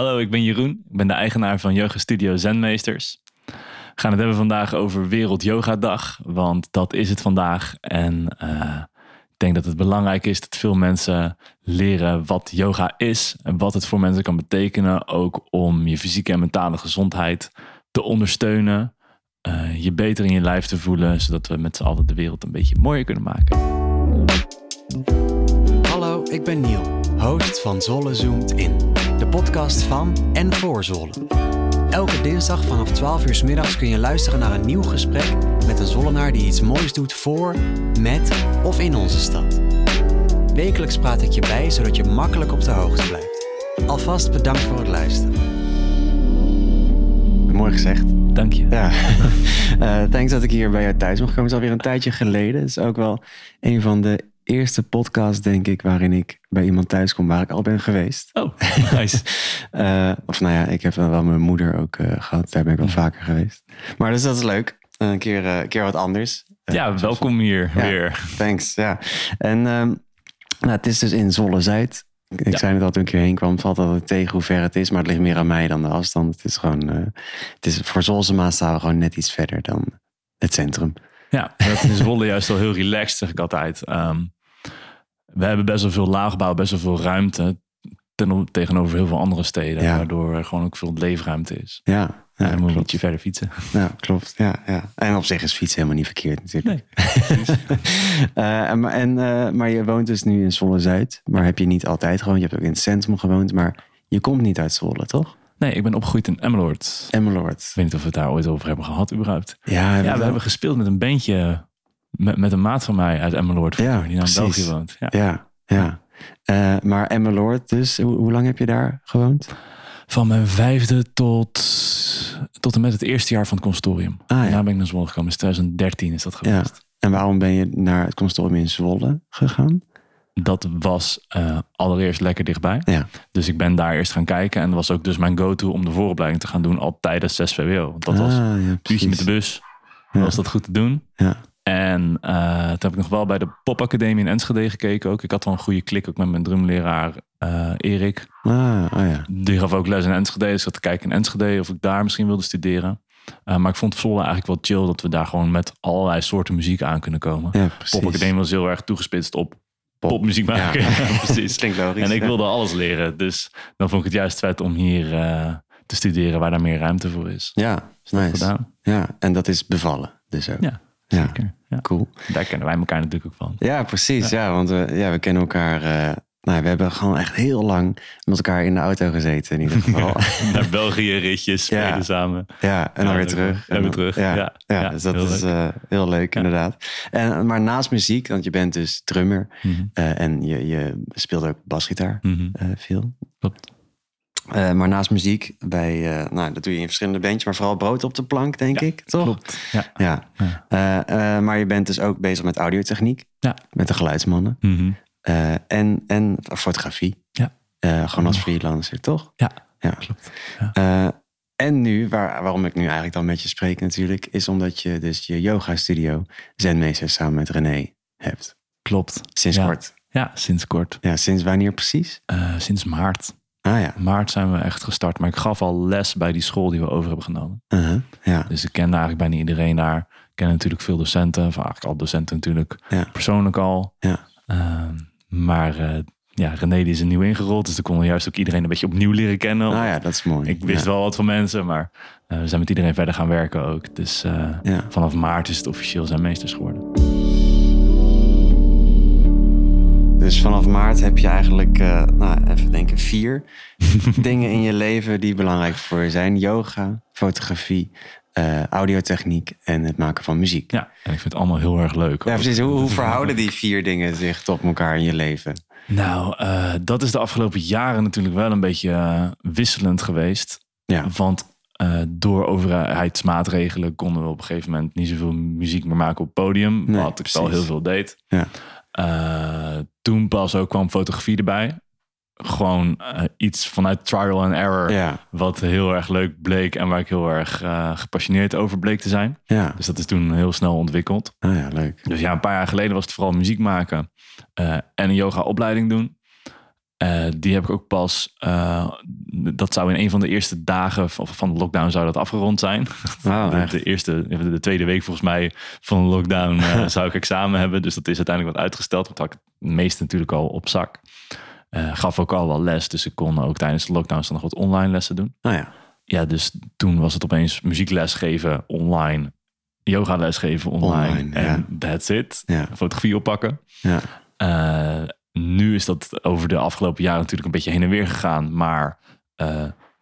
Hallo, ik ben Jeroen. Ik ben de eigenaar van Yoga Studio Zenmeesters. We gaan het hebben vandaag over Wereld Yoga Dag, want dat is het vandaag. En uh, ik denk dat het belangrijk is dat veel mensen leren wat yoga is en wat het voor mensen kan betekenen, ook om je fysieke en mentale gezondheid te ondersteunen, uh, je beter in je lijf te voelen, zodat we met z'n allen de wereld een beetje mooier kunnen maken. Hallo, ik ben Niel, host van Zolle Zoomt In, podcast van en voor Zolle. Elke dinsdag vanaf 12 uur s middags kun je luisteren naar een nieuw gesprek met een Zollenaar die iets moois doet voor, met of in onze stad. Wekelijks praat ik je bij, zodat je makkelijk op de hoogte blijft. Alvast bedankt voor het luisteren. Mooi gezegd. Dank je. Ja. Uh, thanks dat ik hier bij jou thuis mag komen. Het is alweer een tijdje geleden. Het is ook wel een van de eerste podcasts, denk ik, waarin ik bij iemand thuis kom waar ik al ben geweest. Oh, nice. uh, of nou ja, ik heb wel mijn moeder ook uh, gehad. Daar ben ik wel vaker geweest. Maar dus dat is leuk. Een keer, een keer wat anders. ja, welkom hier ja, weer. Thanks, ja. En um, nou, het is dus in Zolle-Zuid. Ik Ja. zei net al toen ik hierheen kwam, valt altijd tegen hoe ver het is. Maar het ligt meer aan mij dan de afstand. Het is gewoon, uh, het is, voor Zolsema staan we gewoon net iets verder dan het centrum. Ja, dat is Zwolle juist wel heel relaxed, zeg ik altijd. Um, we hebben best wel veel laagbouw, best wel veel ruimte ten, tegenover heel veel andere steden. Ja. Waardoor er gewoon ook veel leefruimte is. Ja, Ja, dan moet je ietsje verder fietsen. Ja, klopt. Ja, ja. En op zich is fietsen helemaal niet verkeerd natuurlijk. Nee, Eh, en, en, uh, maar je woont dus nu in Zwolle-Zuid. Maar heb je niet altijd gewoond. Je hebt ook in het centrum gewoond. Maar je komt niet uit Zwolle, toch? Nee, ik ben opgegroeid in Emmeloord. Emmeloord. Ik weet niet of we het daar ooit over hebben gehad überhaupt. Ja, Ja, we hebben gespeeld met een bandje met, met een maat van mij uit Emmeloord. Ja, die nou in. België woont. Ja. Ja, ja. Uh, maar Emmeloord dus, hoe, hoe, lang heb je daar gewoond? Van mijn vijfde tot, tot en met het eerste jaar van het consortium. Ah, ja. Daarna ben ik naar Zwolle gekomen. Dus 2013 is dat geweest. Ja. En waarom ben je naar het consortium in Zwolle gegaan? Dat was uh, allereerst lekker dichtbij. Ja. Dus ik ben daar eerst gaan kijken. En dat was ook dus mijn go-to om de vooropleiding te gaan doen al tijdens 6 VWO. Want dat ah, was een met de bus. Ja. Was dat goed te doen. Ja. En uh, toen heb ik nog wel bij de popacademie in Enschede gekeken ook. Ik had wel een goede klik ook met mijn drumleraar uh, Erik. Ah, oh ja. Die gaf ook les in Enschede. Dus ik zat te kijken in Enschede of ik daar misschien wilde studeren. Uh, maar ik vond Zwolle eigenlijk wel chill dat we daar gewoon met allerlei soorten muziek aan kunnen komen. Ja. Popacademie was heel erg toegespitst op Pop. popmuziek maken. Ja. Precies. Klinkt logisch. En ik wilde alles leren. Dus dan vond ik het juist vet om hier uh, te studeren waar daar meer ruimte voor is. Ja, dat nice. gedaan. Ja, en dat is bevallen dus ook. Ja, Ja. zeker. Ja. Cool. Daar kennen wij elkaar natuurlijk ook van. Ja, precies. Ja, ja want we, ja, we kennen elkaar. Uh, nou, we hebben gewoon echt heel lang met elkaar in de auto gezeten in ieder geval. Naar België ritjes spelen Ja. samen. Ja, en dan weer terug. En weer terug. Ja, Ja, dus dat heel is leuk. uh, heel leuk inderdaad. En, maar naast muziek, want je bent dus drummer Mhm. uh, en je, je speelt ook basgitaar Mhm. uh, veel. Klopt. Uh, maar naast muziek, bij, uh, nou, dat doe je in verschillende bandjes, maar vooral brood op de plank, denk Ja, ik. Toch? Klopt. Ja. Ja. Ja. Uh, maar je bent dus ook bezig met audiotechniek. Ja. Met de geluidsmannen. Mhm. Uh, en, en fotografie. Ja. Uh, gewoon als freelancer, toch? Ja, ja. klopt. Uh, en nu, waar, waarom ik nu eigenlijk dan met je spreek natuurlijk, is omdat je dus je yoga studio Zenmeester samen met René hebt. Klopt. Sinds ja. kort. Ja, sinds kort. Ja, sinds wanneer precies? Sinds maart. Ah ja. Maart zijn we echt gestart. Maar ik gaf al les bij die school die we over hebben genomen. Uh -huh. ja. Dus ik kende eigenlijk bijna iedereen daar. Ik ken natuurlijk veel docenten. Of eigenlijk al docenten natuurlijk ja. persoonlijk al. Ja. Uh, maar uh, ja, René die is er nieuw ingerold. Dus dan konden juist ook iedereen een beetje opnieuw leren kennen. Ah ja, dat is mooi. Ik wist ja. wel wat van mensen, maar uh, we zijn met iedereen verder gaan werken ook. Dus uh, ja. vanaf maart is het officieel zijn meesters geworden. Dus vanaf maart heb je eigenlijk, uh, nou even denken, vier dingen in je leven die belangrijk voor je zijn. Yoga, fotografie, uh, audiotechniek en het maken van muziek. Ja, en ik vind het allemaal heel erg leuk. Ja, precies. Hoe, hoe verhouden die vier dingen zich tot elkaar in je leven? Nou, uh, dat is de afgelopen jaren natuurlijk wel een beetje uh, wisselend geweest. Ja. Want door overheidsmaatregelen konden we op een gegeven moment niet zoveel muziek meer maken op podium. Nee, wat ik precies. al heel veel deed. Ja. Toen pas ook kwam fotografie erbij. Gewoon uh, iets vanuit trial and error. Ja. Wat heel erg leuk bleek en waar ik heel erg uh, gepassioneerd over bleek te zijn. Ja. Dus dat is toen heel snel ontwikkeld. Ah ja, leuk. Dus ja, een paar jaar geleden was het vooral muziek maken uh, en een yoga opleiding doen. Eh, die heb ik ook pas, eh, dat zou in een van de eerste dagen van, van de lockdown zou dat afgerond zijn. Wauw, de, de eerste, de tweede week volgens mij van de lockdown eh, zou ik examen hebben. Dus dat is uiteindelijk wat uitgesteld. Want had ik het meeste natuurlijk al op zak. Eh, gaf ook al wel les, dus ik kon ook tijdens de lockdown dan nog wat online lessen doen. Nou ja. Ja, dus toen was het opeens muziekles geven online, yoga les geven online, en that's it. Ja. Fotografie oppakken. Ja. Eh, nu is dat over de afgelopen jaren natuurlijk een beetje heen en weer gegaan. Maar eh,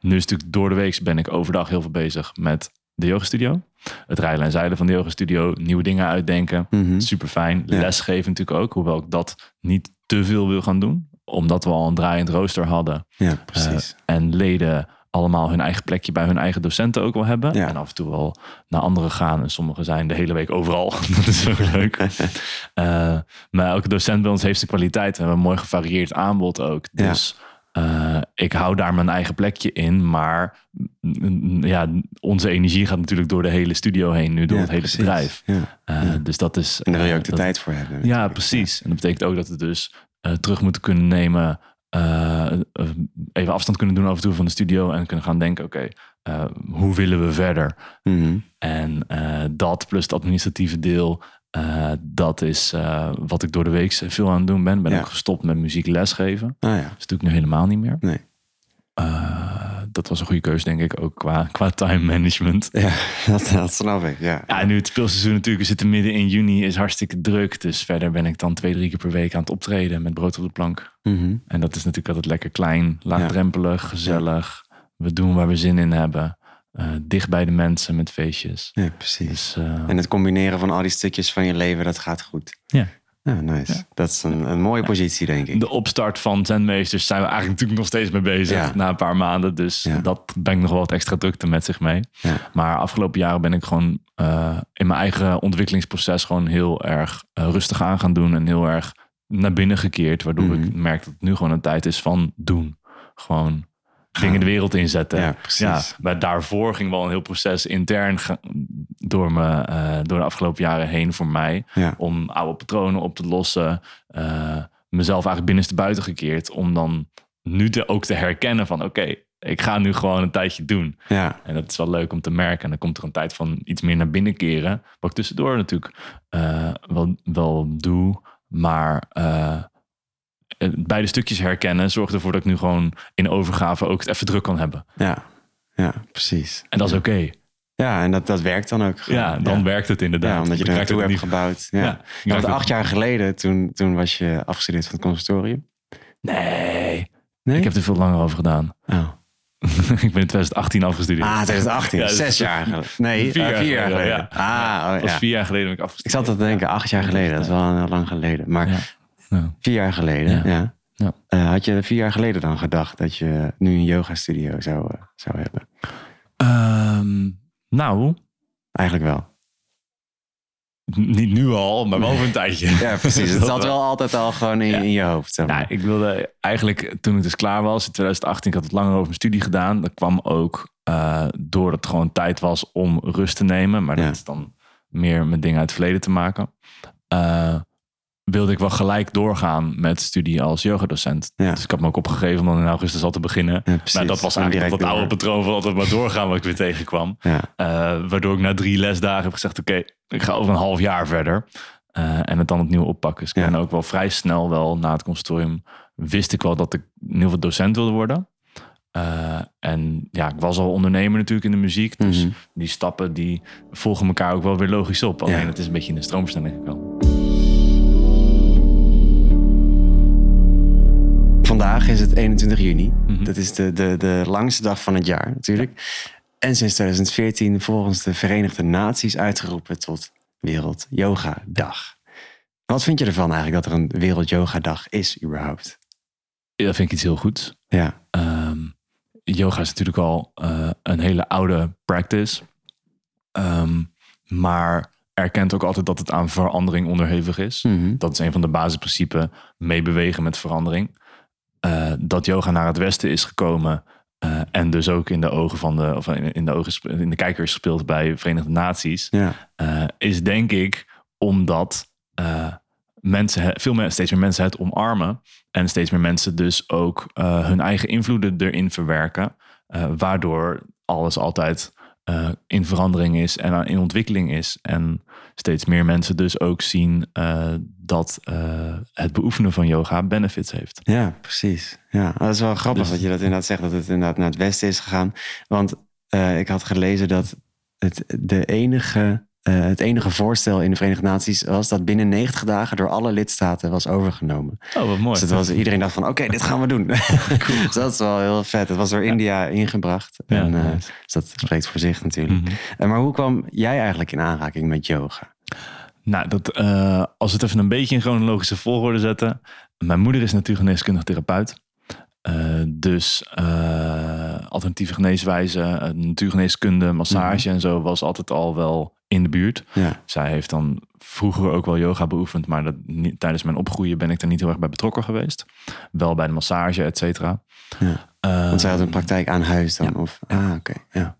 nu is het natuurlijk door de week ben ik overdag heel veel bezig met de yogastudio. Het rijden en zeilen van de yogastudio. Nieuwe dingen uitdenken. Mhm. Super fijn. Lesgeven natuurlijk ook. Hoewel ik dat niet te veel wil gaan doen. Omdat we al een draaiend rooster hadden. Ja, precies. En leden allemaal hun eigen plekje bij hun eigen docenten ook wel hebben. Ja. En af en toe wel naar anderen gaan. En sommigen zijn de hele week overal. dat is ook leuk. Eh, maar elke docent bij ons heeft zijn kwaliteit. We hebben een mooi gevarieerd aanbod ook. Ja. Dus eh, ik hou daar mijn eigen plekje in. Maar ja, onze energie gaat natuurlijk door de hele studio heen. Nu door Ja, het hele precies. bedrijf. Eh. Dus dat is... En daar wil je eh, ook de dat- tijd voor hebben. ja, precies. En dat betekent ook dat we dus eh, terug moeten kunnen nemen. eh, eh, even afstand kunnen doen af en toe van de studio. En kunnen gaan denken, oké, eh, hoe willen we verder? Mhm. En eh, dat plus het administratieve deel. eh, dat is eh, wat ik door de week veel aan het doen ben. Ben Ja. ook gestopt met muziek lesgeven. Nou ja. Dat doe ik nu helemaal niet meer. Nee. Dat was een goede keuze, denk ik, ook qua, qua time management. Ja, dat, dat snap ik. Ja. Ja, en nu het speelseizoen natuurlijk, we zitten midden in juni, is hartstikke druk. Dus verder ben ik dan twee, drie keer per week aan het optreden met brood op de plank. Mhm. En dat is natuurlijk altijd lekker klein, laagdrempelig, gezellig. We doen waar we zin in hebben. Eh, dicht bij de mensen met feestjes. ja, precies. Dus eh, En het combineren van al die stukjes van je leven, dat gaat goed. ja. Ja, nice. Dat is een, een mooie positie, denk ik. de opstart van Zenmeesters zijn we eigenlijk natuurlijk nog steeds mee bezig. Ja. Na een paar maanden. Dus Ja. dat brengt nog wel wat extra drukte met zich mee. Ja. Maar afgelopen jaren ben ik gewoon eh, in mijn eigen ontwikkelingsproces gewoon heel erg eh, rustig aan gaan doen. En heel erg naar binnen gekeerd. Waardoor ik Mhm. merk dat het nu gewoon een tijd is van doen. Gewoon dingen de wereld inzetten. Ja, precies. Maar daarvoor ging wel een heel proces intern door, me, eh, door de afgelopen jaren heen voor mij. Om oude patronen op te lossen. eh, mezelf eigenlijk binnenste buiten gekeerd. Om dan nu te, ook te herkennen van oké, ik ga nu gewoon een tijdje doen. Ja, En dat is wel leuk om te merken. En dan komt er een tijd van iets meer naar binnen keren. Wat ik tussendoor natuurlijk eh, wel, wel doe. Maar beide stukjes herkennen zorgt ervoor dat ik nu gewoon in overgave ook het even druk kan hebben. ja, ja, precies. En dat is oké. Ja, en dat, dat werkt dan ook gewoon. Ja, dan werkt het inderdaad. Ja, omdat je Ik er naartoe hebt niet- gebouwd. Ja. Ja, Ja. ik Want acht jaar geleden, toen, toen was je afgestudeerd van het conservatorium. Nee, Nee? ik heb er veel langer over gedaan. Oh. ik ben in 2018 al afgestudeerd. Ah, 2018. Ja, dus- Zes jaar geleden. Nee, Vier eh, jaar vier jaar geleden, ja. Ah, oh, dat was ja. vier jaar geleden ben ik Ik afgestudeerd. zat te denken, acht jaar geleden. Dat is wel heel lang geleden. Maar Ja. Ja. vier jaar geleden, Ja. Ja. Eh, had je vier jaar geleden dan gedacht dat je nu een yoga studio zou, eh, zou hebben? Ehm, nou, Eigenlijk wel. niet nu al, maar wel over een tijdje. Ja, precies. Het zat wel altijd al gewoon in, Ja. in je hoofd. Zeg maar. Ja, ik wilde eigenlijk, toen ik dus klaar was in 2018, ik had het langer over mijn studie gedaan. Dat kwam ook eh doordat het gewoon tijd was om rust te nemen. Maar Ja. dat is dan meer met dingen uit het verleden te maken. Wilde ik wel gelijk doorgaan met studie als yogadocent. Ja. Dus ik had me ook opgegeven om dan in augustus al te beginnen. Ja, maar dat was eigenlijk dat oude patroon van altijd maar doorgaan wat ik weer tegenkwam. Ja. Eh, waardoor ik na drie lesdagen heb gezegd: Oké, ik ga over een half jaar verder. Eh, en het dan opnieuw oppakken. Dus ik ben ook wel vrij snel wel na het consortium wist ik wel dat ik in ieder geval docent wilde worden. Eh, en ja, ik was al ondernemer natuurlijk in de muziek. Dus Mhm. die stappen die volgen elkaar ook wel weer logisch op. Alleen het is een beetje in de stroomversnelling gekomen. Vandaag is het 21 juni. Mhm. Dat is de, de, de langste dag van het jaar natuurlijk. En sinds 2014 volgens de Verenigde Naties uitgeroepen tot Wereld Yoga Dag. Wat vind je ervan eigenlijk dat er een Wereld Yoga Dag is überhaupt? Ja, dat vind ik iets heel goeds. Ja, Ehm, yoga is natuurlijk al eh, een hele oude practice. Ehm, maar erkent ook altijd dat het aan verandering onderhevig is. Mhm. Dat is een van de basisprincipes. Meebewegen met verandering. Eh, dat yoga naar het westen is gekomen. eh, en dus ook in de ogen van de, of in in de ogen, in de kijkers gespeeld bij Verenigde Naties. ja, eh, is denk ik omdat mensen, veel meer, steeds meer mensen het omarmen. En steeds meer mensen dus ook hun eigen invloeden erin verwerken. waardoor alles altijd eh, in verandering is en in ontwikkeling is. En steeds meer mensen dus ook zien eh, dat eh, het beoefenen van yoga benefits heeft. Ja, precies. Ja, dat is wel grappig Dus- dat je dat inderdaad zegt, dat het inderdaad naar het westen is gegaan. Want ik had gelezen dat het, de enige, eh, het enige voorstel in de Verenigde Naties was dat binnen 90 dagen door alle lidstaten was overgenomen. Oh, wat mooi. Dus het was, iedereen dacht van, oké, dit gaan we doen. dus dat is wel heel vet. Het was door India ingebracht. Ja, en, eh, nice. dus dat spreekt voor zich natuurlijk. Mhm. En maar hoe kwam jij eigenlijk in aanraking met yoga? Nou, dat, eh, als we het even een beetje in chronologische volgorde zetten. Mijn moeder is natuurgeneeskundig therapeut. Eh, dus eh, alternatieve geneeswijzen, eh, natuurgeneeskunde, massage en zo was altijd al wel in de buurt. Ja, Zij heeft dan vroeger ook wel yoga beoefend, maar dat, niet, tijdens mijn opgroeien ben ik er niet heel erg bij betrokken geweest. Wel bij de massage, et cetera. Ja. Eh, want zij had een praktijk aan huis dan? Of, ah, oké. Ja.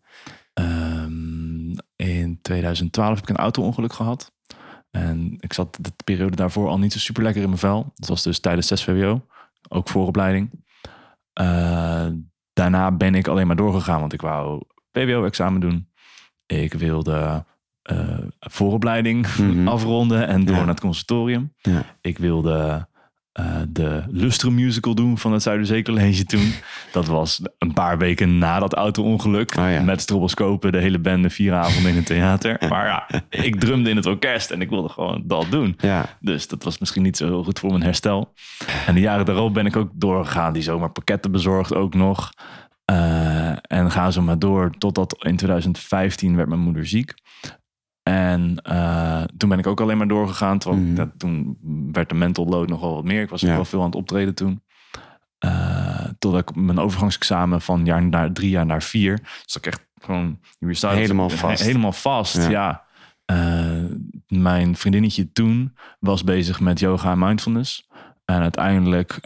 Ehm, in 2012 heb ik een auto-ongeluk gehad. En ik zat de periode daarvoor al niet zo super lekker in mijn vel. Dat was dus tijdens 6 VWO, ook vooropleiding. Eh, daarna ben ik alleen maar doorgegaan, want ik wou VWO-examen doen. Ik wilde eh, vooropleiding Mhm. afronden en door Ja. naar het conservatorium. Ja. Ik wilde eh, de Lustrum musical doen van het Zuiderzeecollege toen. Dat was een paar weken na dat auto-ongeluk. Oh ja. Met stroboscopen, de hele bende, vier avonden in het theater. Maar ja, ik drumde in het orkest en ik wilde gewoon dat doen. Ja, Dus dat was misschien niet zo heel goed voor mijn herstel. En de jaren daarop ben ik ook doorgegaan. Die zomaar pakketten bezorgd ook nog. Eh, en gaan zo maar door totdat in 2015 werd mijn moeder ziek. En eh, toen ben ik ook alleen maar doorgegaan. Terwijl Mhm. dat, toen werd de mental load nogal wat meer. Ik was ook Ja. wel veel aan het optreden toen. Eh, totdat ik mijn overgangsexamen van jaar naar drie jaar naar vier. Dus ik echt gewoon Helemaal vast. Helemaal vast, Ja. ja. Eh, mijn vriendinnetje toen was bezig met yoga en mindfulness. En uiteindelijk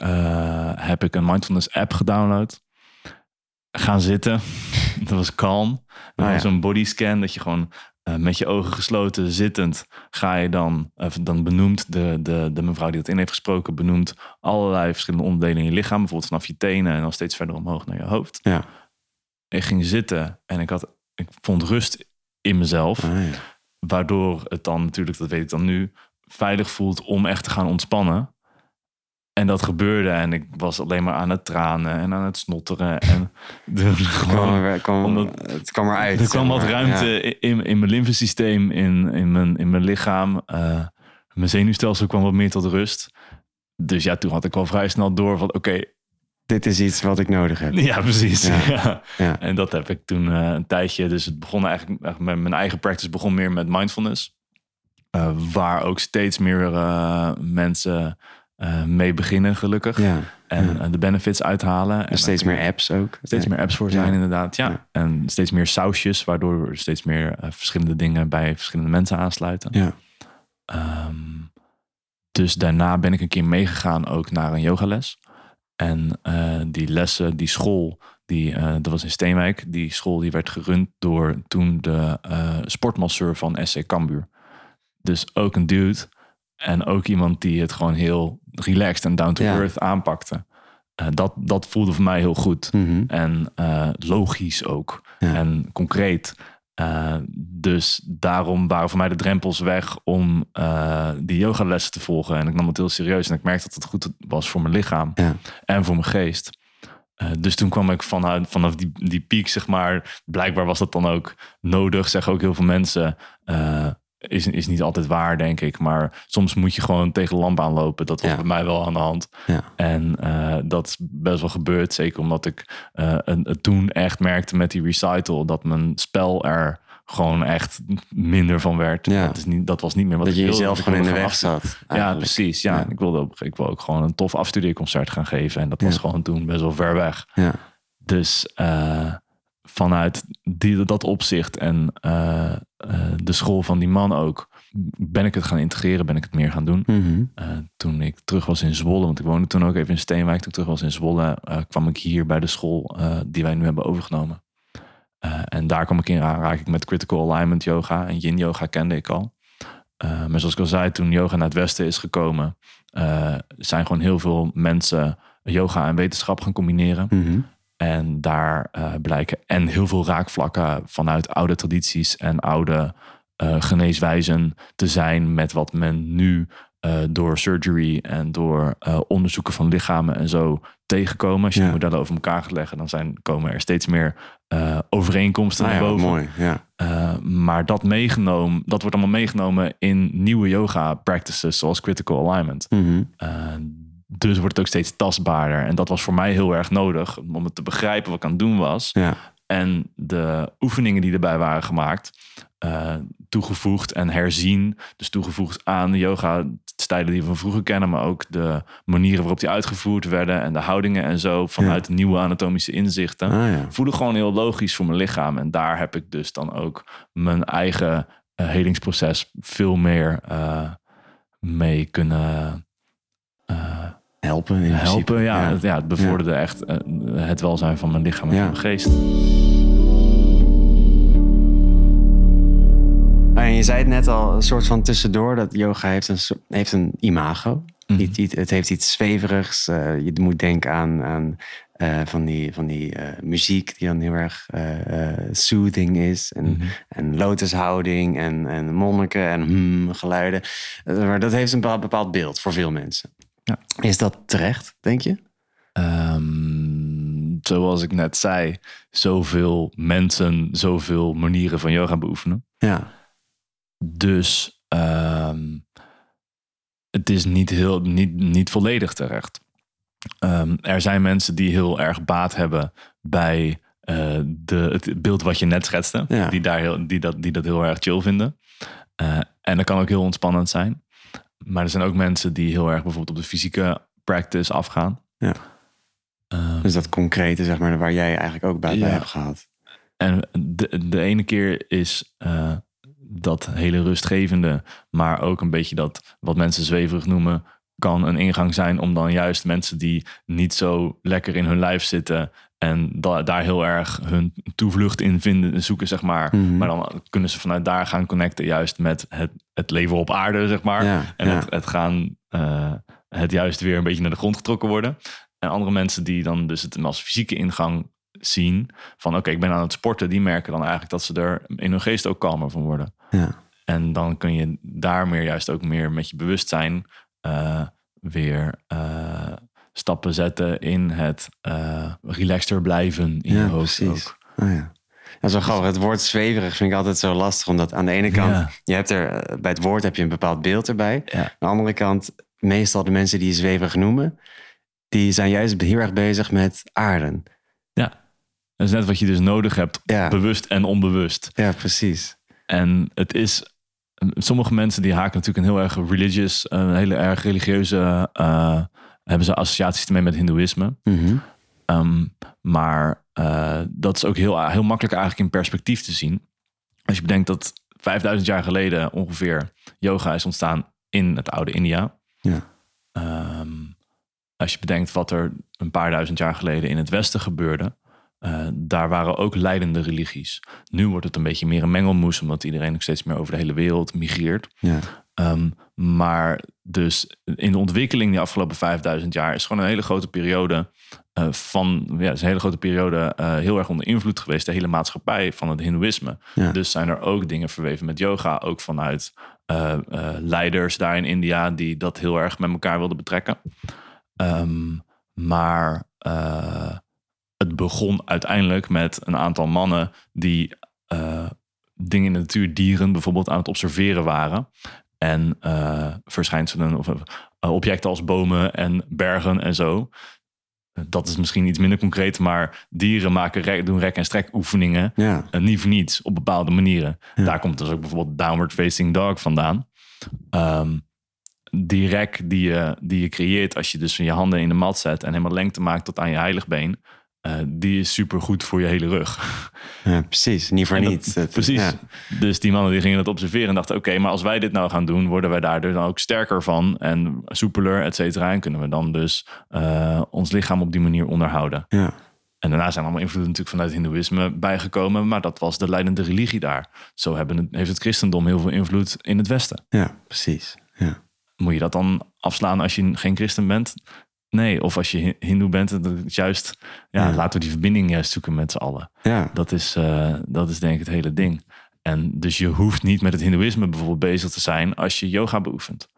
heb ik een mindfulness app gedownload. Gaan zitten. Dat was Oh, was ja. een bodyscan dat je gewoon eh, met je ogen gesloten zittend ga je dan, of dan benoemt de, de, de mevrouw die dat in heeft gesproken, benoemt allerlei verschillende onderdelen in je lichaam. Bijvoorbeeld vanaf je tenen en dan steeds verder omhoog naar je hoofd. ja. Ik ging zitten en ik, had, ik vond rust in mezelf. Ah, ja. Waardoor het dan natuurlijk, dat weet ik dan nu, veilig voelt om echt te gaan ontspannen. En dat gebeurde en ik was alleen maar aan het tranen en aan het snotteren. En de, gewoon, er, kwam, omdat- het kwam eruit. er kwam wat ruimte Ja. in, in mijn lymfesysteem, in, in, mijn, in mijn lichaam. Eh, mijn zenuwstelsel kwam wat meer tot rust. Dus ja, toen had ik al vrij snel door van oké, Dit is iets wat ik nodig heb. ja precies. Ja. Ja. Ja. En dat heb ik toen eh, een tijdje. Dus het begon eigenlijk, eigenlijk met mijn eigen practice begon meer met mindfulness. Eh, waar ook steeds meer mensen eh, mee beginnen, gelukkig. Ja. En ja. eh, de benefits uithalen. En steeds meer apps ook. steeds meer apps voor zijn, Ja. inderdaad. Ja. En steeds meer sausjes, waardoor er steeds meer eh, verschillende dingen bij verschillende mensen aansluiten. Ja. Ehm, dus daarna ben ik een keer meegegaan ook naar een yogales. En die lessen, die school, die, dat was in Steenwijk. Die school die werd gerund door toen de sportmasseur van SC Cambuur. Dus ook een dude. En ook iemand die het gewoon heel relaxed en down to Ja. earth aanpakte. Eh, dat, dat voelde voor mij heel goed. Mhm. En eh, logisch ook. Ja. En concreet. Eh, dus daarom waren voor mij de drempels weg om die yogalessen te volgen. En ik nam het heel serieus. En ik merkte dat het goed was voor mijn lichaam Ja. en voor mijn geest. Dus toen kwam ik vanuit, vanaf die, die piek, zeg maar. Blijkbaar was dat dan ook nodig, zeggen ook heel veel mensen. Is, is niet altijd waar, denk ik. Maar soms moet je gewoon tegen de lamp aanlopen. Dat was Ja. bij mij wel aan de hand. Ja. En eh, dat is best wel gebeurd. Zeker omdat ik een, het toen echt merkte met die recital. Dat mijn spel er gewoon echt minder van werd. Ja. Dat, is niet, dat was niet meer wat Dat ik je wilde. jezelf Ik gewoon in de weg zat. ja, precies. Ja. Ik, wilde, ook- ik wil ook gewoon een tof afstudeerconcert gaan geven. En dat was gewoon toen best wel ver weg. Ja. Dus eh, vanuit die, dat opzicht en eh, eh, de school van die man ook... ben ik het gaan integreren, ben ik het meer gaan doen. Mhm. Eh, toen ik terug was in Zwolle, want ik woonde toen ook even in Steenwijk. Toen ik terug was in Zwolle, kwam ik hier bij de school die wij nu hebben overgenomen. En daar kwam ik in aanraking met critical alignment yoga en yin yoga kende ik al. Maar zoals ik al zei, toen yoga naar het Westen is gekomen, zijn gewoon heel veel mensen yoga en wetenschap gaan combineren. Mhm. En daar uh, blijken en heel veel raakvlakken vanuit oude tradities en oude geneeswijzen te zijn met wat men nu door surgery en door onderzoeken van lichamen en zo tegenkomen. Als je Ja. die modellen over elkaar gaat leggen, dan zijn, komen er steeds meer overeenkomsten Nou naar ja, boven. mooi. Ja. Maar dat meegenomen, dat wordt allemaal meegenomen in nieuwe yoga practices zoals critical alignment. Mhm. Dus wordt het ook steeds tastbaarder. En dat was voor mij heel erg nodig om het te begrijpen wat ik aan het doen was. ja. En de oefeningen die erbij waren gemaakt, uh, toegevoegd en herzien. Dus toegevoegd aan de yoga stijlen die we van vroeger kennen, maar ook de manieren waarop die uitgevoerd werden en de houdingen en zo vanuit nieuwe anatomische inzichten. Ah, ja. Voelde gewoon heel logisch voor mijn lichaam. En daar heb ik dus dan ook mijn eigen uh, helingsproces veel meer uh, mee kunnen helpen. In helpen. Ja, ja. Het, ja, het bevorderde echt uh, het welzijn van mijn lichaam en van mijn geest. Nou, en je zei het net al, een soort van tussendoor, dat yoga heeft een, heeft een imago. Iets- het heeft iets zweverigs. eh, je moet denken aan, aan eh, van die, van die eh, muziek die dan heel erg eh, eh, soothing is. En, Mhm. en lotushouding en, en monniken en hmm, geluiden. Eh, maar dat heeft een bepaald, bepaald beeld voor veel mensen. Ja. Is dat terecht, denk je? Ehm, zoals ik net zei, zoveel mensen, zoveel manieren van yoga beoefenen. Ja. Dus ehm, het is niet, heel, niet, niet volledig terecht. Ehm, er zijn mensen die heel erg baat hebben bij eh, de, het beeld wat je net schetste. Ja. Die, daar heel, die, dat, die dat heel erg chill vinden. Eh, en dat kan ook heel ontspannend zijn. Maar er zijn ook mensen die heel erg bijvoorbeeld op de fysieke practice afgaan. Ja. Ehm, Dus dat concrete, zeg maar, waar jij eigenlijk ook bij, bij hebt gehad. En de, de ene keer is eh, dat hele rustgevende, maar ook een beetje dat wat mensen zweverig noemen, kan een ingang zijn om dan juist mensen die niet zo lekker in hun lijf zitten en da- daar heel erg hun toevlucht in vinden, zoeken, zeg maar. Mhm. Maar dan kunnen ze vanuit daar gaan connecten, juist met het, het leven op aarde, zeg maar. Ja, En ja. het, het gaan, eh, het juist weer een beetje naar de grond getrokken worden. En andere mensen die dan dus het als fysieke ingang zien. Van oké, ik ben aan het sporten. Die merken dan eigenlijk dat ze er in hun geest ook kalmer van worden. Ja. En dan kun je daar meer juist ook meer met je bewustzijn eh, weer eh, stappen zetten in het eh relaxter blijven in Ja, je hoofd precies. ook. Oh, ja. Dat is wel grappig. Het woord zweverig vind ik altijd zo lastig. Omdat aan de ene kant, Ja. je hebt er, eh, bij het woord heb je een bepaald beeld erbij. Ja. Aan de andere kant, meestal de mensen die zweverig noemen, die zijn juist heel erg bezig met aarden. Dat is net wat je dus nodig hebt, Ja. bewust en onbewust. Ja, precies. En het is. Sommige mensen die haken natuurlijk een heel erg religious, een hele erg religieuze. eh, hebben ze associaties ermee met Hindoeïsme. Mhm. Ehm, maar eh, dat is ook heel, heel makkelijk eigenlijk in perspectief te zien. Als je bedenkt dat 5000 jaar geleden ongeveer yoga is ontstaan in het oude India. Ja. Ehm, als je bedenkt wat er een paar duizend jaar geleden in het Westen gebeurde. eh, daar waren ook leidende religies. Nu wordt het een beetje meer een mengelmoes, omdat iedereen ook steeds meer over de hele wereld migreert. Ja. Ehm, maar dus in de ontwikkeling die afgelopen 5000 jaar is gewoon een hele grote periode eh, van, ja, is een hele grote periode eh, heel erg onder invloed geweest, de hele maatschappij van het Hindoeïsme. Ja. Dus zijn er ook dingen verweven met yoga, ook vanuit eh, leiders daar in India die dat heel erg met elkaar wilden betrekken. Ehm, maar het begon uiteindelijk met een aantal mannen die dingen in de natuur, dieren bijvoorbeeld, aan het observeren waren. En eh, verschijnselen of eh, objecten als bomen en bergen en zo. Dat is misschien iets minder concreet, maar dieren maken rek, doen rek- en strek oefeningen. Ja. En niet voor niets, op bepaalde manieren. Ja. Daar komt dus ook bijvoorbeeld downward facing dog vandaan. Ehm, die rek die je, die je creëert als je dus je handen in de mat zet en helemaal lengte maakt tot aan je heiligbeen. Eh, die is super goed voor je hele rug. ja, precies. Niet voor dat- niets. Het- Precies. Ja. Dus die mannen die gingen het observeren en dachten: oké, maar als wij dit nou gaan doen, worden wij daar dus dan ook sterker van en soepeler, et cetera. En kunnen we dan dus eh, ons lichaam op die manier onderhouden. Ja. En daarna zijn allemaal invloeden natuurlijk vanuit het hindoeïsme bijgekomen. Maar dat was de leidende religie daar. Zo hebben het, heeft het christendom heel veel invloed in het Westen. Ja, precies. Ja. Moet je dat dan afslaan als je geen christen bent? Nee, of als je hi- hindoe bent, dat juist, ja, Ja. laten we die verbinding juist zoeken met z'n allen. Ja. Dat is, eh, dat is denk ik het hele ding. En dus je hoeft niet met het hindoeïsme bijvoorbeeld bezig te zijn als je yoga beoefent.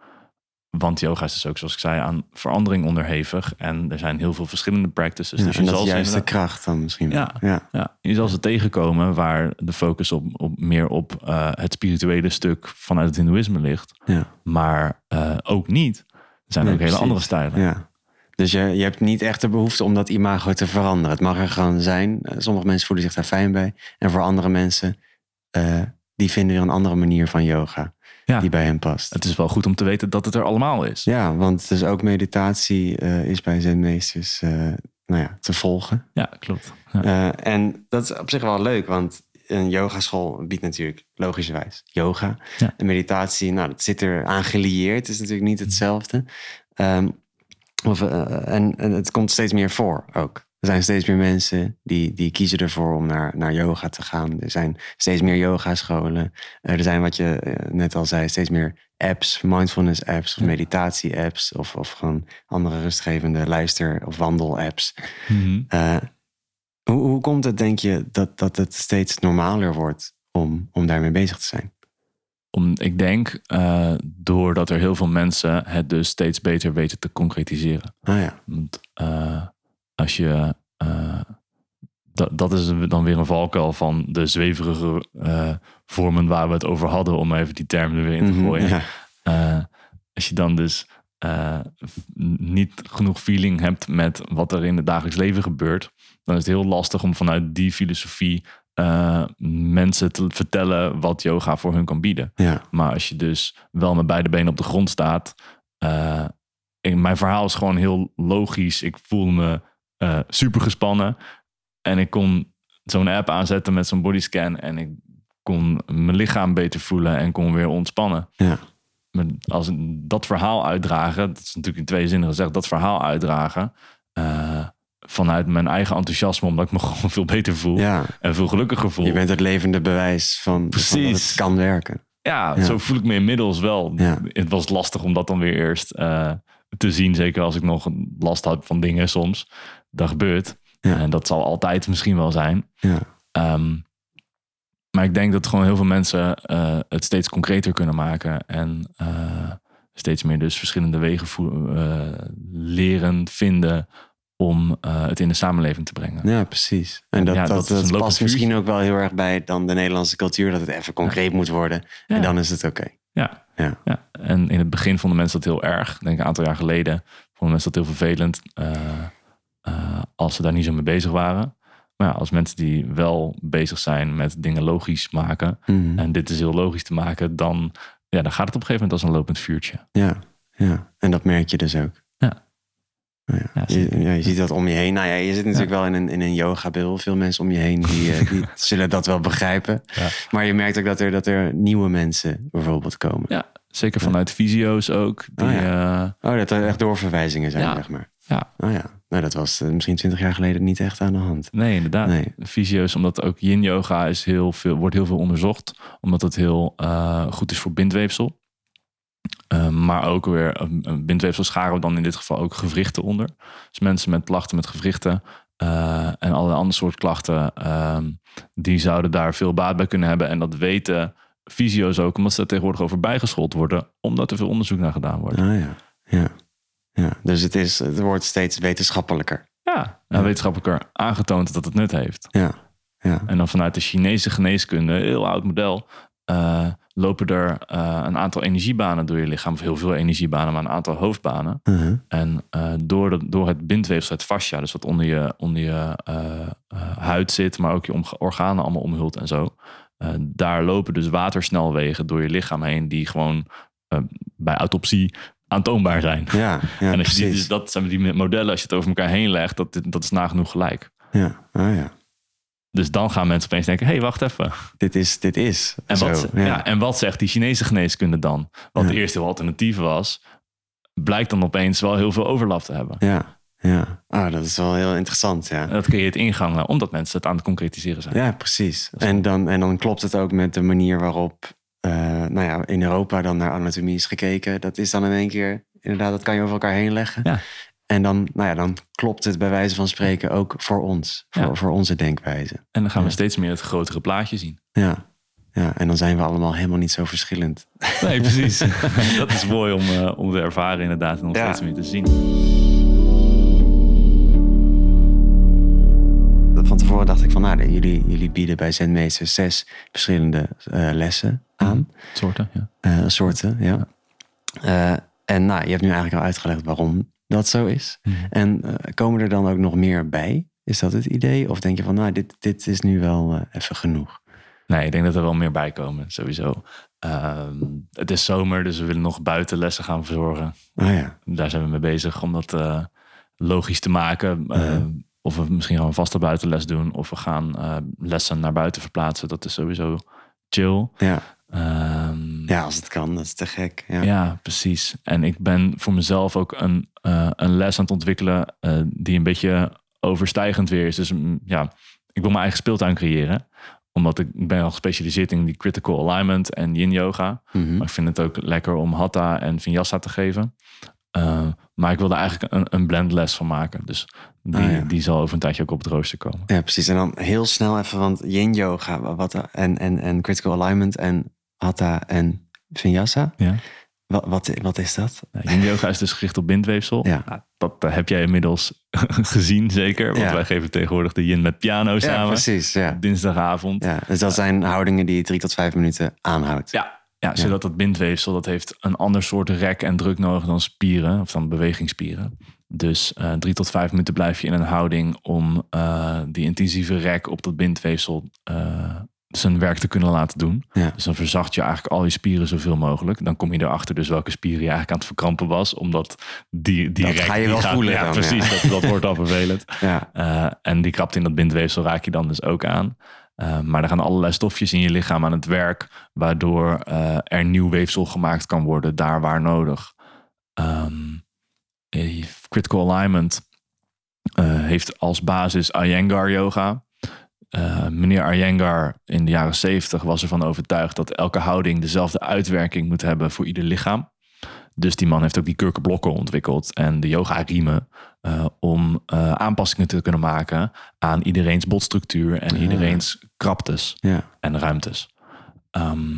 Want yoga is dus ook, zoals ik zei, aan verandering onderhevig. En er zijn heel veel verschillende practices. Ja, dus je en dat zal is juist de kracht dan misschien. wel. Ja. ja. ja, je zal ze tegenkomen waar de focus op, op meer op eh, het spirituele stuk vanuit het hindoeïsme ligt. ja. Maar eh, ook niet. Er zijn Nee, ook hele precies. andere stijlen. Ja. Dus je, je hebt niet echt de behoefte om dat imago te veranderen. Het mag er gewoon zijn. Eh, Sommige mensen voelen zich daar fijn bij. En voor andere mensen, eh, die vinden weer een andere manier van yoga. Ja. Die bij hen past. Het is wel goed om te weten dat het er allemaal is. Ja, want dus ook meditatie eh, is bij zenmeesters eh, nou ja, te volgen. Ja, klopt. Ja. En dat is op zich wel leuk, want een yogaschool biedt natuurlijk logischerwijs yoga. Ja. En meditatie, nou, dat zit er aan gelieerd. Is natuurlijk niet hetzelfde. Ehm, of, eh, en, en het komt steeds meer voor ook. Er zijn steeds meer mensen die, die kiezen ervoor om naar, naar yoga te gaan. Er zijn steeds meer yogascholen. Er zijn, wat je eh, net al zei, steeds meer apps, mindfulness apps of meditatie apps. Of, of gewoon andere rustgevende luister- of wandel-apps. Mhm. Eh, hoe, hoe komt het, denk je, dat, dat het steeds normaler wordt om, om daarmee bezig te zijn? Om, ik denk uh, doordat er heel veel mensen het dus steeds beter weten te concretiseren. Ah ja. Want uh, als je. Uh, dat, dat is dan weer een valkuil van de zweverige vormen waar we het over hadden, om even die term er weer in te gooien. Mm -hmm, ja. als je dan dus niet genoeg feeling hebt met wat er in het dagelijks leven gebeurt, dan is het heel lastig om vanuit die filosofie uh, mensen te vertellen wat yoga voor hun kan bieden. Ja. Maar als je dus wel met beide benen op de grond staat. Uh, ik, mijn verhaal is gewoon heel logisch. Ik voel me uh, super gespannen. En ik kon zo'n app aanzetten met zo'n bodyscan. En ik kon mijn lichaam beter voelen en kon weer ontspannen. Ja. Maar als dat verhaal uitdragen, dat is natuurlijk in twee zinnen gezegd, dat verhaal uitdragen. Uh, vanuit mijn eigen enthousiasme, omdat ik me gewoon veel beter voel. Ja. En veel gelukkiger voel. Je bent het levende bewijs van, Precies. van dat het kan werken. Ja, ja, zo voel ik me inmiddels wel. Ja. Het was lastig om dat dan weer eerst uh, te zien. Zeker als ik nog last had van dingen soms. Dat gebeurt. En dat zal altijd misschien wel zijn. Ja. Um, maar ik denk dat gewoon heel veel mensen uh, het steeds concreter kunnen maken. En uh, steeds meer dus verschillende wegen leren, vinden om uh, het in de samenleving te brengen. Ja, precies. En dat, ja, dat, dat, dat past misschien ook wel heel erg bij dan de Nederlandse cultuur, dat het even concreet ja. moet worden. En dan is het oké. Okay. Ja. Ja. en in het begin vonden mensen dat heel erg. Ik denk een aantal jaar geleden vonden mensen dat heel vervelend uh, uh, als ze daar niet zo mee bezig waren. Maar ja, als mensen die wel bezig zijn met dingen logisch maken, Mhm. mm. en dit is heel logisch te maken, dan, ja, dan gaat het op een gegeven moment als een lopend vuurtje. Ja, ja. en dat merk je dus ook. Ja. Ja, ja, je, ja, je, ziet dat om je heen. Nou ja, je zit natuurlijk wel in een, in een. Veel mensen om je heen die, uh, die zullen dat wel begrijpen. Maar je merkt ook dat er, dat er nieuwe mensen bijvoorbeeld komen. Ja, zeker vanuit visio's ook. Die, oh, ja. uh, oh, dat er echt doorverwijzingen zijn, zeg maar. Ja. Oh ja, nou, dat was uh, misschien twintig jaar geleden niet echt aan de hand. Nee, inderdaad. Nee. Fysio's, omdat ook yin yoga is heel veel, wordt heel veel onderzocht. Omdat het heel uh, goed is voor bindweefsel. Uh, maar ook weer, een bindweefsel scharen we dan in dit geval ook gewrichten onder. Dus mensen met klachten met gewrichten uh, en allerlei andere soort klachten, uh, die zouden daar veel baat bij kunnen hebben. En dat weten fysio's ook, omdat ze er tegenwoordig over bijgeschoold worden, omdat er veel onderzoek naar gedaan wordt. Ah ja, ja. ja. Dus het, is, het wordt steeds wetenschappelijker. Ja, ja. wetenschappelijker aangetoond dat het nut heeft. Ja, ja. En dan vanuit de Chinese geneeskunde, heel oud model, uh, lopen er uh, een aantal energiebanen door je lichaam. Of heel veel energiebanen, maar een aantal hoofdbanen. Uh -huh. En uh, door, de, door het bindweefsel, het fascia, dus wat onder je, onder je huid zit, maar ook je organen allemaal omhult en zo. daar lopen dus watersnelwegen door je lichaam heen, die gewoon bij autopsie aantoonbaar zijn. Ja, ja en als je die, dus dat zijn die modellen, als je het over elkaar heen legt, dat, dat is nagenoeg gelijk. Ja, ah ja. Dus dan gaan mensen opeens denken: hé, hey, wacht even. Dit is, dit is. En wat, ja. ja. en wat zegt die Chinese geneeskunde dan? Wat Ja. eerst heel alternatief was, blijkt dan opeens wel heel veel overlap te hebben. Ja, Ja, ah, dat is wel heel interessant, ja. Dat creëert ingangen, omdat mensen het aan het concretiseren zijn. Ja, precies. En dan, en dan klopt het ook met de manier waarop eh, nou ja, in Europa dan naar anatomie is gekeken. Dat is dan in één keer, inderdaad, dat kan je over elkaar heen leggen. Ja. En dan, nou ja, dan klopt het bij wijze van spreken ook voor ons, voor, Ja. voor onze denkwijze. En dan gaan we Ja. steeds meer het grotere plaatje zien. Ja. ja, en dan zijn we allemaal helemaal niet zo verschillend. Nee, precies. dat is mooi om, eh, om te ervaren inderdaad en om Ja. steeds meer te zien. Van tevoren dacht ik van, nou, jullie, jullie bieden bij Zenmeester zes verschillende eh, lessen aan. Soorten, ja. eh, soorten, ja. En nou, je hebt nu eigenlijk al uitgelegd waarom dat zo is. Mhm. En eh, komen er dan ook nog meer bij? Is dat het idee? Of denk je van, nou, dit, dit is nu wel eh, even genoeg? Nee, ik denk dat er wel meer bij komen, sowieso. Ehm, het is zomer, dus we willen nog buitenlessen gaan verzorgen. Oh ja, Daar zijn we mee bezig om dat eh, logisch te maken. Eh, Mhm. Of we misschien gewoon een vaste buitenles doen. Of we gaan lessen naar buiten verplaatsen. Dat is sowieso chill. ja. Ehm, ja, als het kan, dat is te gek. Ja, Ja, precies. En ik ben voor mezelf ook een, eh, een les aan het ontwikkelen eh, die een beetje overstijgend weer is. Dus mm, ja, ik wil mijn eigen speeltuin creëren. Omdat ik, ben al gespecialiseerd in die critical alignment en yin yoga. Mhm. Maar ik vind het ook lekker om hatha en vinyasa te geven. Eh, maar ik wil er eigenlijk een, een blendles van maken. Dus die, Ah, ja. die zal over een tijdje ook op het rooster komen. ja, precies. En dan heel snel even, want yin yoga wat, en, en, en critical alignment en hatha en vinyasa. Ja. Wat, wat, wat is dat? Nou, yoga is dus gericht op bindweefsel. Ja. Nou, dat eh, heb jij inmiddels gezien, zeker. Want Ja. wij geven tegenwoordig de yin met piano Ja, samen. precies. Ja. Dinsdagavond. Ja, dus dat zijn houdingen die je drie tot vijf minuten aanhoudt. Ja, ja, zodat dat bindweefsel dat heeft een ander soort rek en druk nodig dan spieren, of dan bewegingsspieren. Dus eh, drie tot vijf minuten blijf je in een houding om eh, die intensieve rek op dat bindweefsel eh, zijn werk te kunnen laten doen. Ja. Dus dan verzacht je eigenlijk al je spieren zoveel mogelijk. Dan kom je erachter dus welke spieren je eigenlijk aan het verkrampen was. Omdat die, die Dat rek... ga je wel gaat- voelen Ja, dan, precies. Dat, dat wordt al vervelend. Ja. Eh, en die krapt in dat bindweefsel raak je dan dus ook aan. Eh, maar er gaan allerlei stofjes in je lichaam aan het werk, waardoor eh, er nieuw weefsel gemaakt kan worden, daar waar nodig. Ehm, eh, critical alignment heeft als basis Iyengar yoga. Eh, meneer Iyengar in de jaren 70 was ervan overtuigd dat elke houding dezelfde uitwerking moet hebben voor ieder lichaam. Dus die man heeft ook die kurkenblokken ontwikkeld en de yoga-riemen eh, om eh, aanpassingen te kunnen maken aan iedereen's botstructuur en Ah. iedereen's kraptes Ja. en ruimtes. Ehm,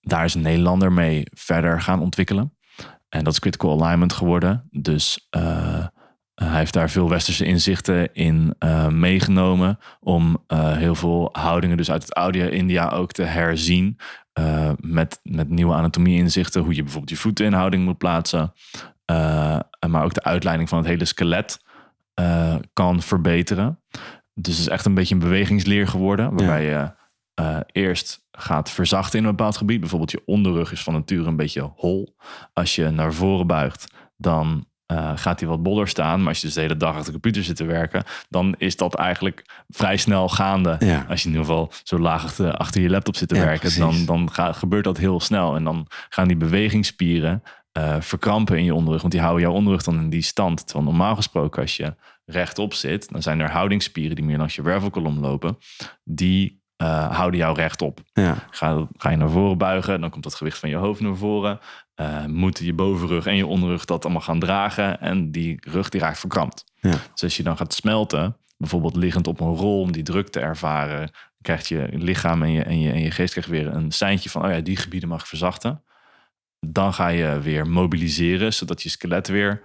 daar is een Nederlander mee verder gaan ontwikkelen. En dat is critical alignment geworden. Dus hij heeft daar veel westerse inzichten in eh, meegenomen. Om eh, heel veel houdingen, dus uit het oude India ook te herzien. eh, met, met nieuwe anatomie-inzichten. Hoe je bijvoorbeeld je voeten in houding moet plaatsen. Eh, maar ook de uitleiding van het hele skelet eh, kan verbeteren. Dus het is echt een beetje een bewegingsleer geworden. Waarbij je eh, eerst gaat verzachten in een bepaald gebied. Bijvoorbeeld je onderrug is van nature een beetje hol. Als je naar voren buigt, dan eh, gaat hij wat boller staan. Maar als je dus de hele dag achter de computer zit te werken, dan is dat eigenlijk vrij snel gaande. Ja. Als je in ieder geval zo laag achter, achter je laptop zit te Ja, werken, precies. dan, dan gaat, gebeurt dat heel snel. En dan gaan die bewegingsspieren eh, verkrampen in je onderrug. Want die houden jouw onderrug dan in die stand. Terwijl normaal gesproken, als je rechtop zit, dan zijn er houdingsspieren die meer langs je wervelkolom lopen. Die eh, houden jou rechtop. Ja. Ga, ga je naar voren buigen, dan komt dat gewicht van je hoofd naar voren. Eh moeten je bovenrug en je onderrug dat allemaal gaan dragen. En die rug die raakt verkrampt. Ja. Dus als je dan gaat smelten, bijvoorbeeld liggend op een rol om die druk te ervaren, krijgt je lichaam en je, en je, en je geest krijgt weer een seintje van, oh ja, die gebieden mag ik verzachten. Dan ga je weer mobiliseren, zodat je skelet weer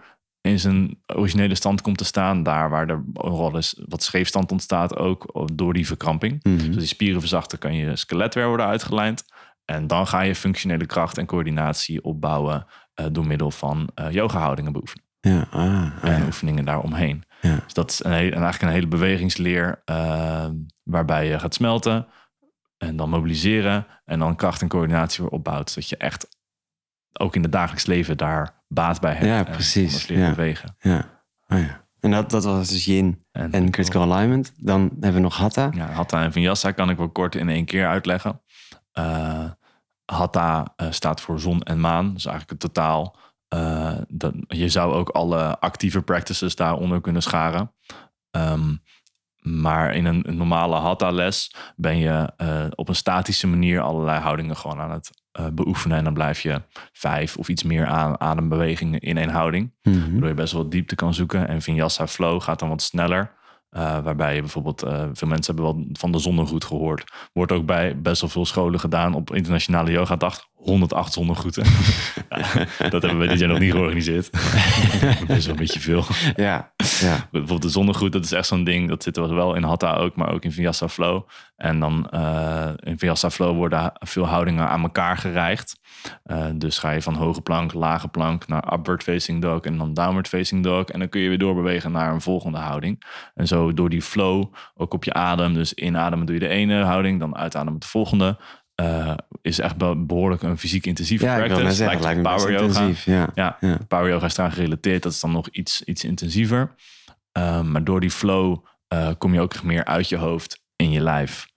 in zijn originele stand komt te staan. Daar waar er wel eens wat scheefstand ontstaat ook door die verkramping. Mhm. Dus die spieren verzachten, kan je skelet weer worden uitgelijnd. En dan ga je functionele kracht en coördinatie opbouwen eh, door middel van eh yoga-houdingen beoefenen. Ja. Ah, ah, En ja. oefeningen daaromheen. Ja. Dus dat is een hele, en eigenlijk een hele bewegingsleer eh, waarbij je gaat smelten en dan mobiliseren en dan kracht en coördinatie weer opbouwt. Zodat je echt ook in het dagelijks leven daar baat bij hebt. Ja, en precies. leren Ja. bewegen. ja. Ah, ja. En dat, dat was dus yin en critical alignment. Dan hebben we nog hatha. Ja, Hatha en Vinyasa kan ik wel kort in één keer uitleggen. Eh, Hatha eh, staat voor zon en maan. Dus eigenlijk het totaal. eh, dat, je zou ook alle actieve practices daaronder kunnen scharen. Ehm, maar in een, een normale hatha-les ben je op een statische manier allerlei houdingen gewoon aan het eh, beoefenen. En dan blijf je vijf of iets meer aan adembewegingen in één houding. Mhm. Waardoor je best wel diepte kan zoeken. En Vinyasa Flow gaat dan wat sneller. Eh, waarbij je bijvoorbeeld, eh, veel mensen hebben wel van de zonnegroet gehoord. Wordt ook bij best wel veel scholen gedaan op internationale yoga dag. 108 zonnegroeten. ja, dat hebben we dit jaar nog niet georganiseerd. best wel een beetje veel. Ja, ja. Bijvoorbeeld de zonnegroet, dat is echt zo'n ding. Dat zit er wel in Hatha ook, maar ook in Vinyasa Flow. En dan eh, in Vinyasa Flow worden veel houdingen aan elkaar gerijgd. Eh, dus ga je van hoge plank, lage plank naar upward facing dog en dan downward facing dog. En dan kun je weer doorbewegen naar een volgende houding. En zo door die flow, ook op je adem. Dus inademen doe je de ene houding, dan uitademen de volgende. Eh, is echt be- behoorlijk een fysiek intensieve Ja, practice. zeggen, Lijkt power yoga. intensief. Ja. Ja, Ja. power yoga is eraan gerelateerd. Dat is dan nog iets, iets intensiever. Um, maar door die flow uh, kom je ook meer uit je hoofd in je lijf.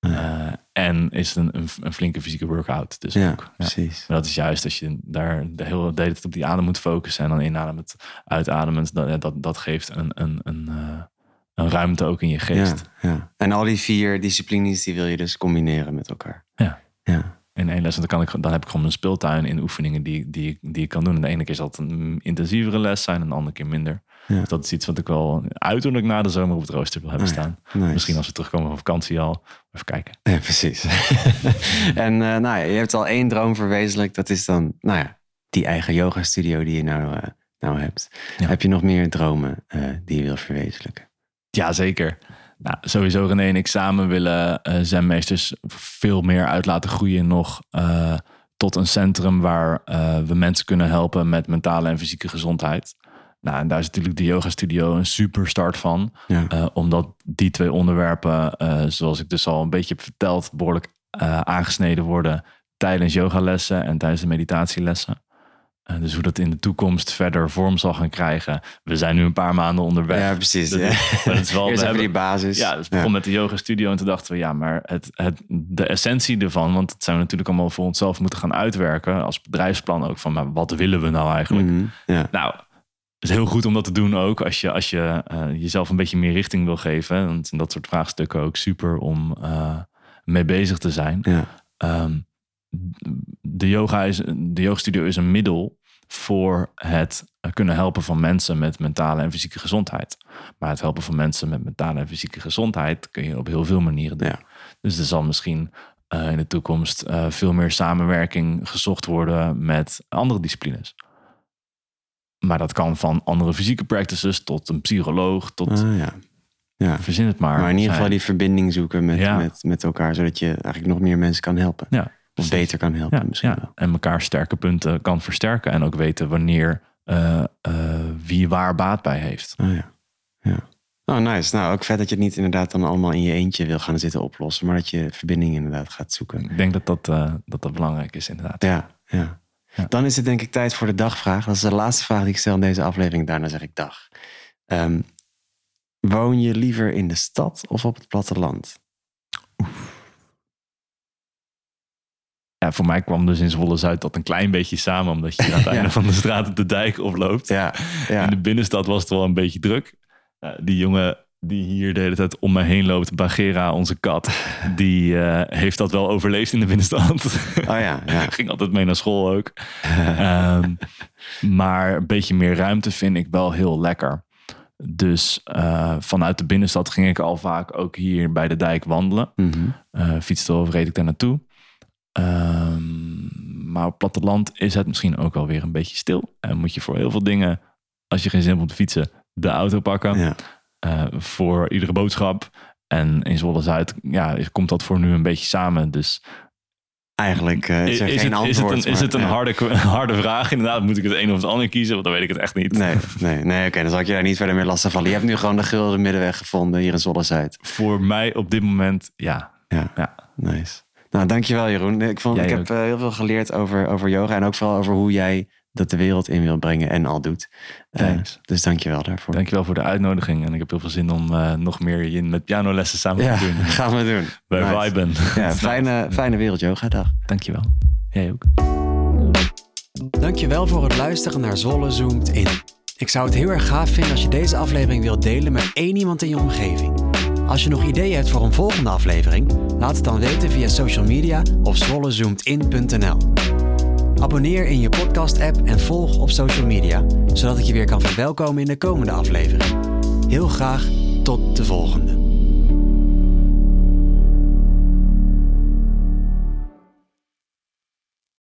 Uh, en is het een, een, flinke fysieke workout. Dus ja, ook, ja. precies. Maar dat is juist als je daar de hele, de hele tijd op die adem moet focussen. En dan inademend, uitademend. Dat, dat, dat geeft een, een, een, uh, een ruimte ook in je geest. Ja, ja. En al die vier disciplines die wil je dus combineren met elkaar. Ja. ja. In één les, dan, kan ik, dan heb ik gewoon een speeltuin in oefeningen die, die, die ik kan doen. En de ene keer zal het een intensievere les zijn en de andere keer minder. Ja. Dat is iets wat ik wel uiterlijk na de zomer op het rooster wil hebben ja, staan. nice. Misschien als we terugkomen van vakantie al. Even kijken. Ja, precies. en uh, nou ja, je hebt al één droom verwezenlijkt. Dat is dan, nou ja, die eigen yoga studio die je nou, uh, nou hebt. Ja. Heb je nog meer dromen uh, die je wil verwezenlijken? Ja, zeker. Nou, sowieso René en ik samen willen zenmeesters veel meer uit laten groeien nog tot een centrum waar we mensen kunnen helpen met mentale en fysieke gezondheid. Nou, en daar is natuurlijk de yoga studio een super start van. Ja. omdat die twee onderwerpen, zoals ik dus al een beetje heb verteld, behoorlijk aangesneden worden tijdens yogalessen en tijdens de meditatielessen. Dus hoe dat in de toekomst verder vorm zal gaan krijgen. We zijn nu een paar maanden onderweg. Ja, precies. Dat, ja. Is wel, we hebben, die basis. Ja, dus begon ja. met de yoga studio en toen dachten we, ja, maar het, het, de essentie ervan, want dat zijn we natuurlijk allemaal voor onszelf moeten gaan uitwerken als bedrijfsplan ook van, maar wat willen we nou eigenlijk? Mm -hmm. ja. Nou, is heel goed om dat te doen ook als je, als je uh, jezelf een beetje meer richting wil geven. Want in dat soort vraagstukken ook super om uh, mee bezig te zijn. Ja. Um, de yoga is, de yoga studio is een middel voor het kunnen helpen van mensen met mentale en fysieke gezondheid. Maar het helpen van mensen met mentale en fysieke gezondheid kun je op heel veel manieren doen. Ja. Dus er zal misschien uh, in de toekomst uh, veel meer samenwerking gezocht worden met andere disciplines. Maar dat kan van andere fysieke practices tot een psycholoog, tot ah, ja. Ja. verzin het maar. Maar in ieder geval die verbinding zoeken met, Ja. met, met elkaar, zodat je eigenlijk nog meer mensen kan helpen. Ja, Of beter kan helpen ja, misschien wel. En elkaar sterke punten kan versterken. En ook weten wanneer uh, uh, wie waar baat bij heeft. Oh ja. ja. Oh, nice. Nou, ook vet dat je het niet inderdaad dan allemaal in je eentje wil gaan zitten oplossen, maar dat je verbinding inderdaad gaat zoeken. Ik denk dat dat, uh, dat, dat belangrijk is, inderdaad. Ja, ja, ja. Dan is het denk ik tijd voor de dagvraag. Dat is de laatste vraag die ik stel in deze aflevering. Daarna zeg ik dag. Um, woon je liever in de stad of op het platteland? Ja, voor mij kwam dus in Zwolle-Zuid dat een klein beetje samen. Omdat je aan het einde van de straat de dijk oploopt. Ja, ja. In de binnenstad was het wel een beetje druk. Uh, die jongen die hier de hele tijd om me heen loopt, Bagheera, onze kat, die uh, heeft dat wel overleefd in de binnenstad. Oh ja, ja. Ging altijd mee naar school ook. um, maar een beetje meer ruimte vind ik wel heel lekker. Dus uh, vanuit de binnenstad ging ik al vaak ook hier bij de dijk wandelen. Mm -hmm. uh, fietste of reed ik daar naartoe. Um, maar op platteland is het misschien ook wel weer een beetje stil. En moet je voor heel veel dingen, als je geen zin hebt om te fietsen, de auto pakken. Ja. Uh, voor iedere boodschap. En in Zwolle-Zuid ja, komt dat voor nu een beetje samen. Dus Eigenlijk uh, is er is geen het, antwoord. Is het een, maar, is het een ja. harde, harde vraag? Inderdaad, moet ik het een of het ander kiezen? Want dan weet ik het echt niet. Nee, nee, nee oké, okay, dan zal ik je daar niet verder meer last van vallen. Je hebt nu gewoon de gulden middenweg gevonden hier in Zwolle-Zuid. Voor mij op dit moment, ja. Ja, ja. nice. Nou, dankjewel Jeroen. Ik, vond, Jij ik heb uh, heel veel geleerd over, over yoga en ook vooral over hoe jij dat de wereld in wil brengen en al doet. Uh, dus dankjewel daarvoor. Dankjewel voor de uitnodiging. En ik heb heel veel zin om uh, nog meer met pianolessen samen ja, te doen. gaan we doen. Bij Nice. Viben. Ja, fijne, fijne Wereld Yoga dag. Dankjewel. Jij ook. Dankjewel voor het luisteren naar Zwolle Zoomt In. Ik zou het heel erg gaaf vinden als je deze aflevering wilt delen met één iemand in je omgeving. Als je nog ideeën hebt voor een volgende aflevering, laat het dan weten via social media of zwollezoomedin.nl. Abonneer in je podcast-app en volg op social media, zodat ik je weer kan verwelkomen in de komende aflevering. Heel graag tot de volgende.